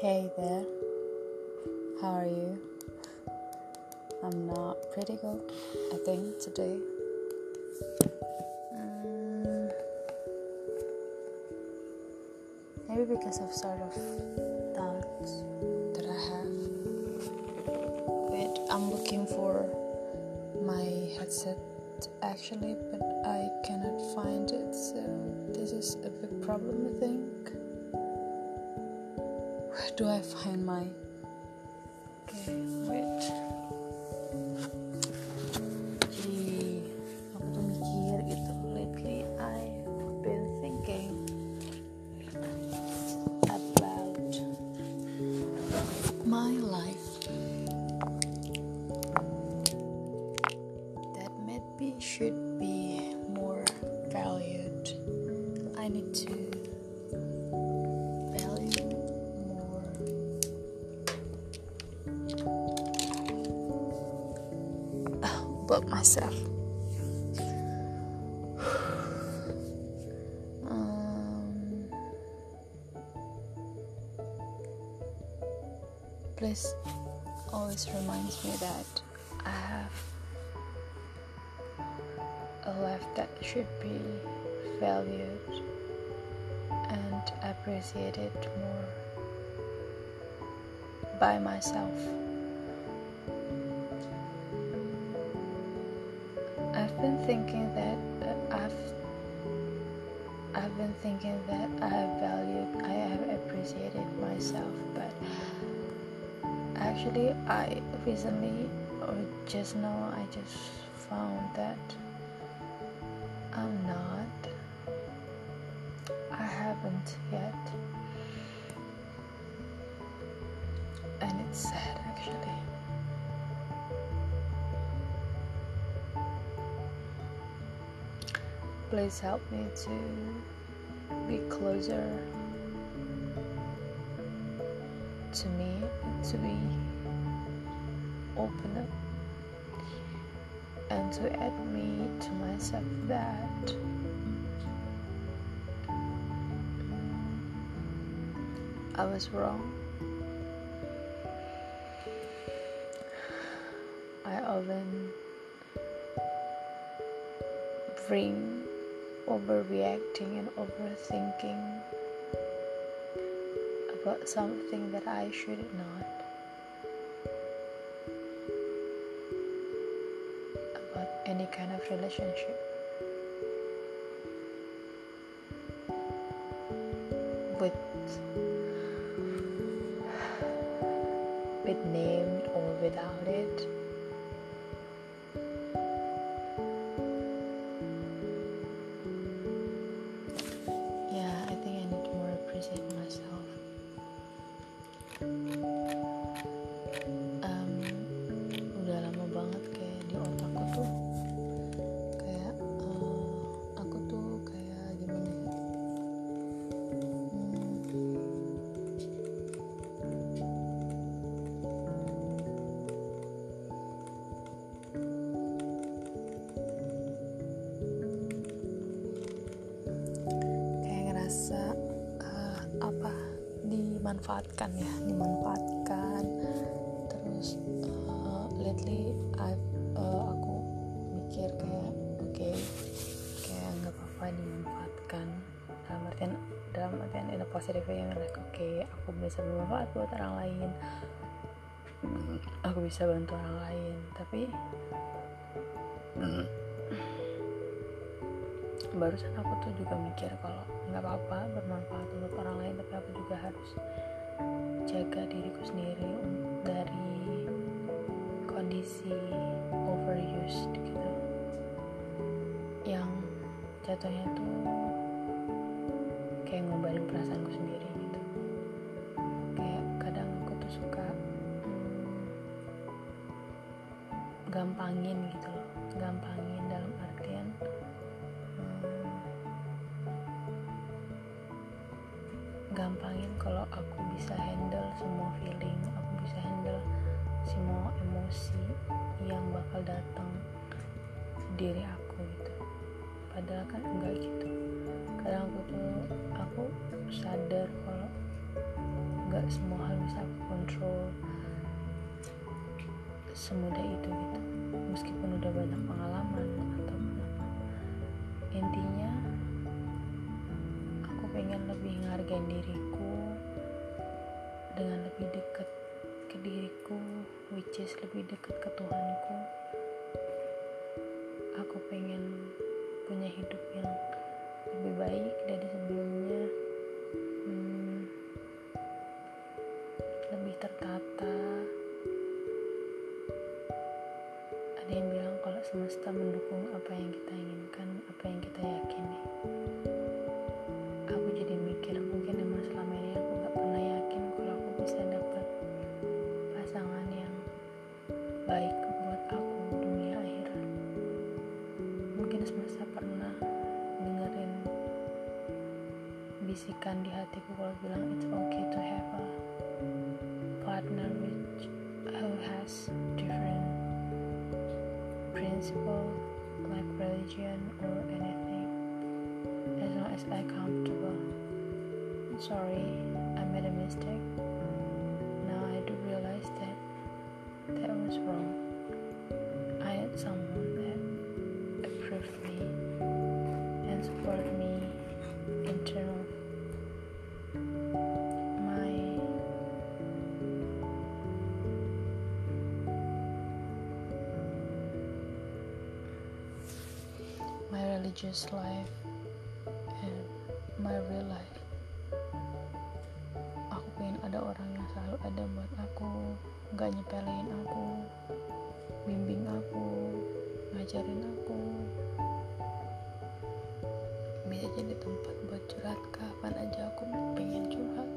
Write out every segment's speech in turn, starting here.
Hey there, how are you? I'm not pretty good, I think, today. Mm, maybe because of sort of doubts that I have. Wait, I'm looking for my headset actually, but I cannot find it, so this is a big problem, I think. Where do I find my. Okay, wait. Jadi, aku tuh mikir. Lately, I've been thinking about my life. That maybe should be about myself. Um, always reminds me that I have a life that should be valued and appreciated more by myself. I've been thinking that uh, I've I've been thinking that I have valued, I have appreciated myself, but actually, I recently or just now, I just found that I'm not. I haven't yet, and it's sad actually. Please help me to be closer to me, to be open up, and to admit to myself that I was wrong. I often bring overreacting and overthinking about something that I should not. About any kind of relationship. With with named or without it. Dimanfaatkan ya dimanfaatkan. Terus eh, lately I've, eh, aku mikir kayak oke kayak nggak apa-apa dimanfaatkan. Dalam artian dalam artian in a positive like oke aku bisa bermanfaat buat orang lain. Aku bisa bantu orang lain. Tapi barusan aku tuh juga mikir kalau nggak apa-apa bermanfaat untuk orang lain tapi aku juga harus jaga diriku sendiri dari kondisi overused gitu. Yang jatuhnya tuh kayak ngumbarin perasaanku sendiri gitu. Kayak kadang aku tuh suka gampangin gitu loh gampangin gampangin kalau aku bisa handle semua feeling aku bisa handle semua emosi yang bakal datang diri aku gitu. Padahal kan enggak gitu. Kadang aku tuh aku sadar kalau nggak semua hal bisa aku kontrol semudah itu gitu. Meskipun udah banyak pengalaman ataupun apa. Intinya pengen lebih menghargai diriku dengan lebih dekat ke diriku which is lebih dekat ke Tuhanku. Aku pengen punya hidup yang lebih baik dari sebelumnya. Hmm, lebih tertata. Ada yang bilang kalau semesta mendukung apa yang kita inginkan apa yang kita yakini aku jadi mikir mungkin emang selama ini aku gak pernah yakin kalau aku bisa dapat pasangan yang baik buat aku dunia akhirat. Mungkin semesta pernah dengerin bisikan di hatiku kalau bilang it's okay to have a partner which who has different principle like religion or anything. As long as I comfortable sorry I made a mistake. Now I do realize that that was wrong. I had someone that approved me and supported me in terms of my my religious life and my real life ada buat aku nggak nyepelin aku bimbing aku ngajarin aku. Bisa jadi tempat buat curhat kapan aja aku pengen curhat.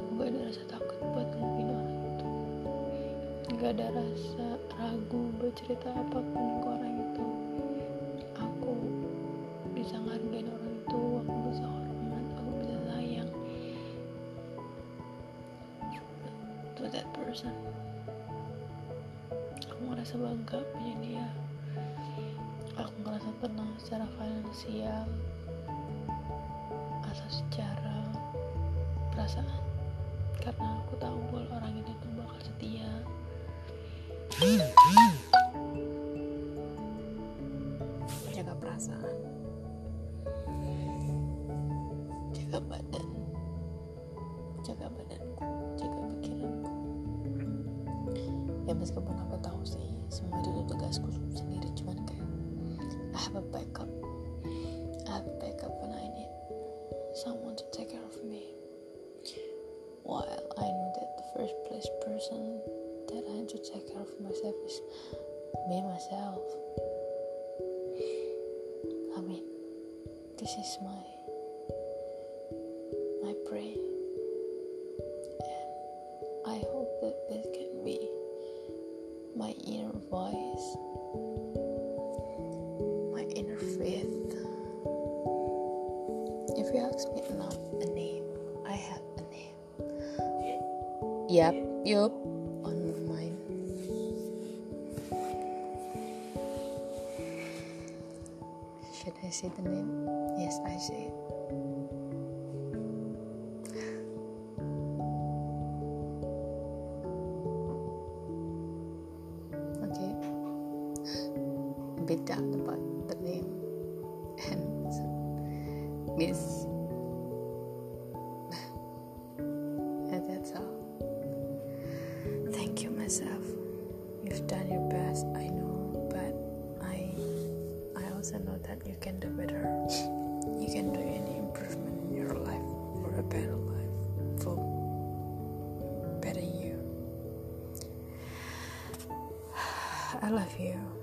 Aku gak ada rasa takut buat ngomongin orang itu. Gak ada rasa ragu buat cerita apa pun ke orang itu. Aku bisa ngargain person aku ngerasa bangga punya dia. Aku ngerasa tenang secara finansial atau secara perasaan. Karena aku tahu bahwa orang ini tuh bakal setia. Jaga perasaan. Jaga badan meskipun aku tahu sih? Semua itu tugasku sendiri cuman kayak I have a backup I have a backup when I need someone to take care of me. While yep yup on my mind. Should I say the name? Yes I say it. Okay. A bit down about the name. And miss also know that you can do better. You can do any improvement in your life for a better life for better you. I love you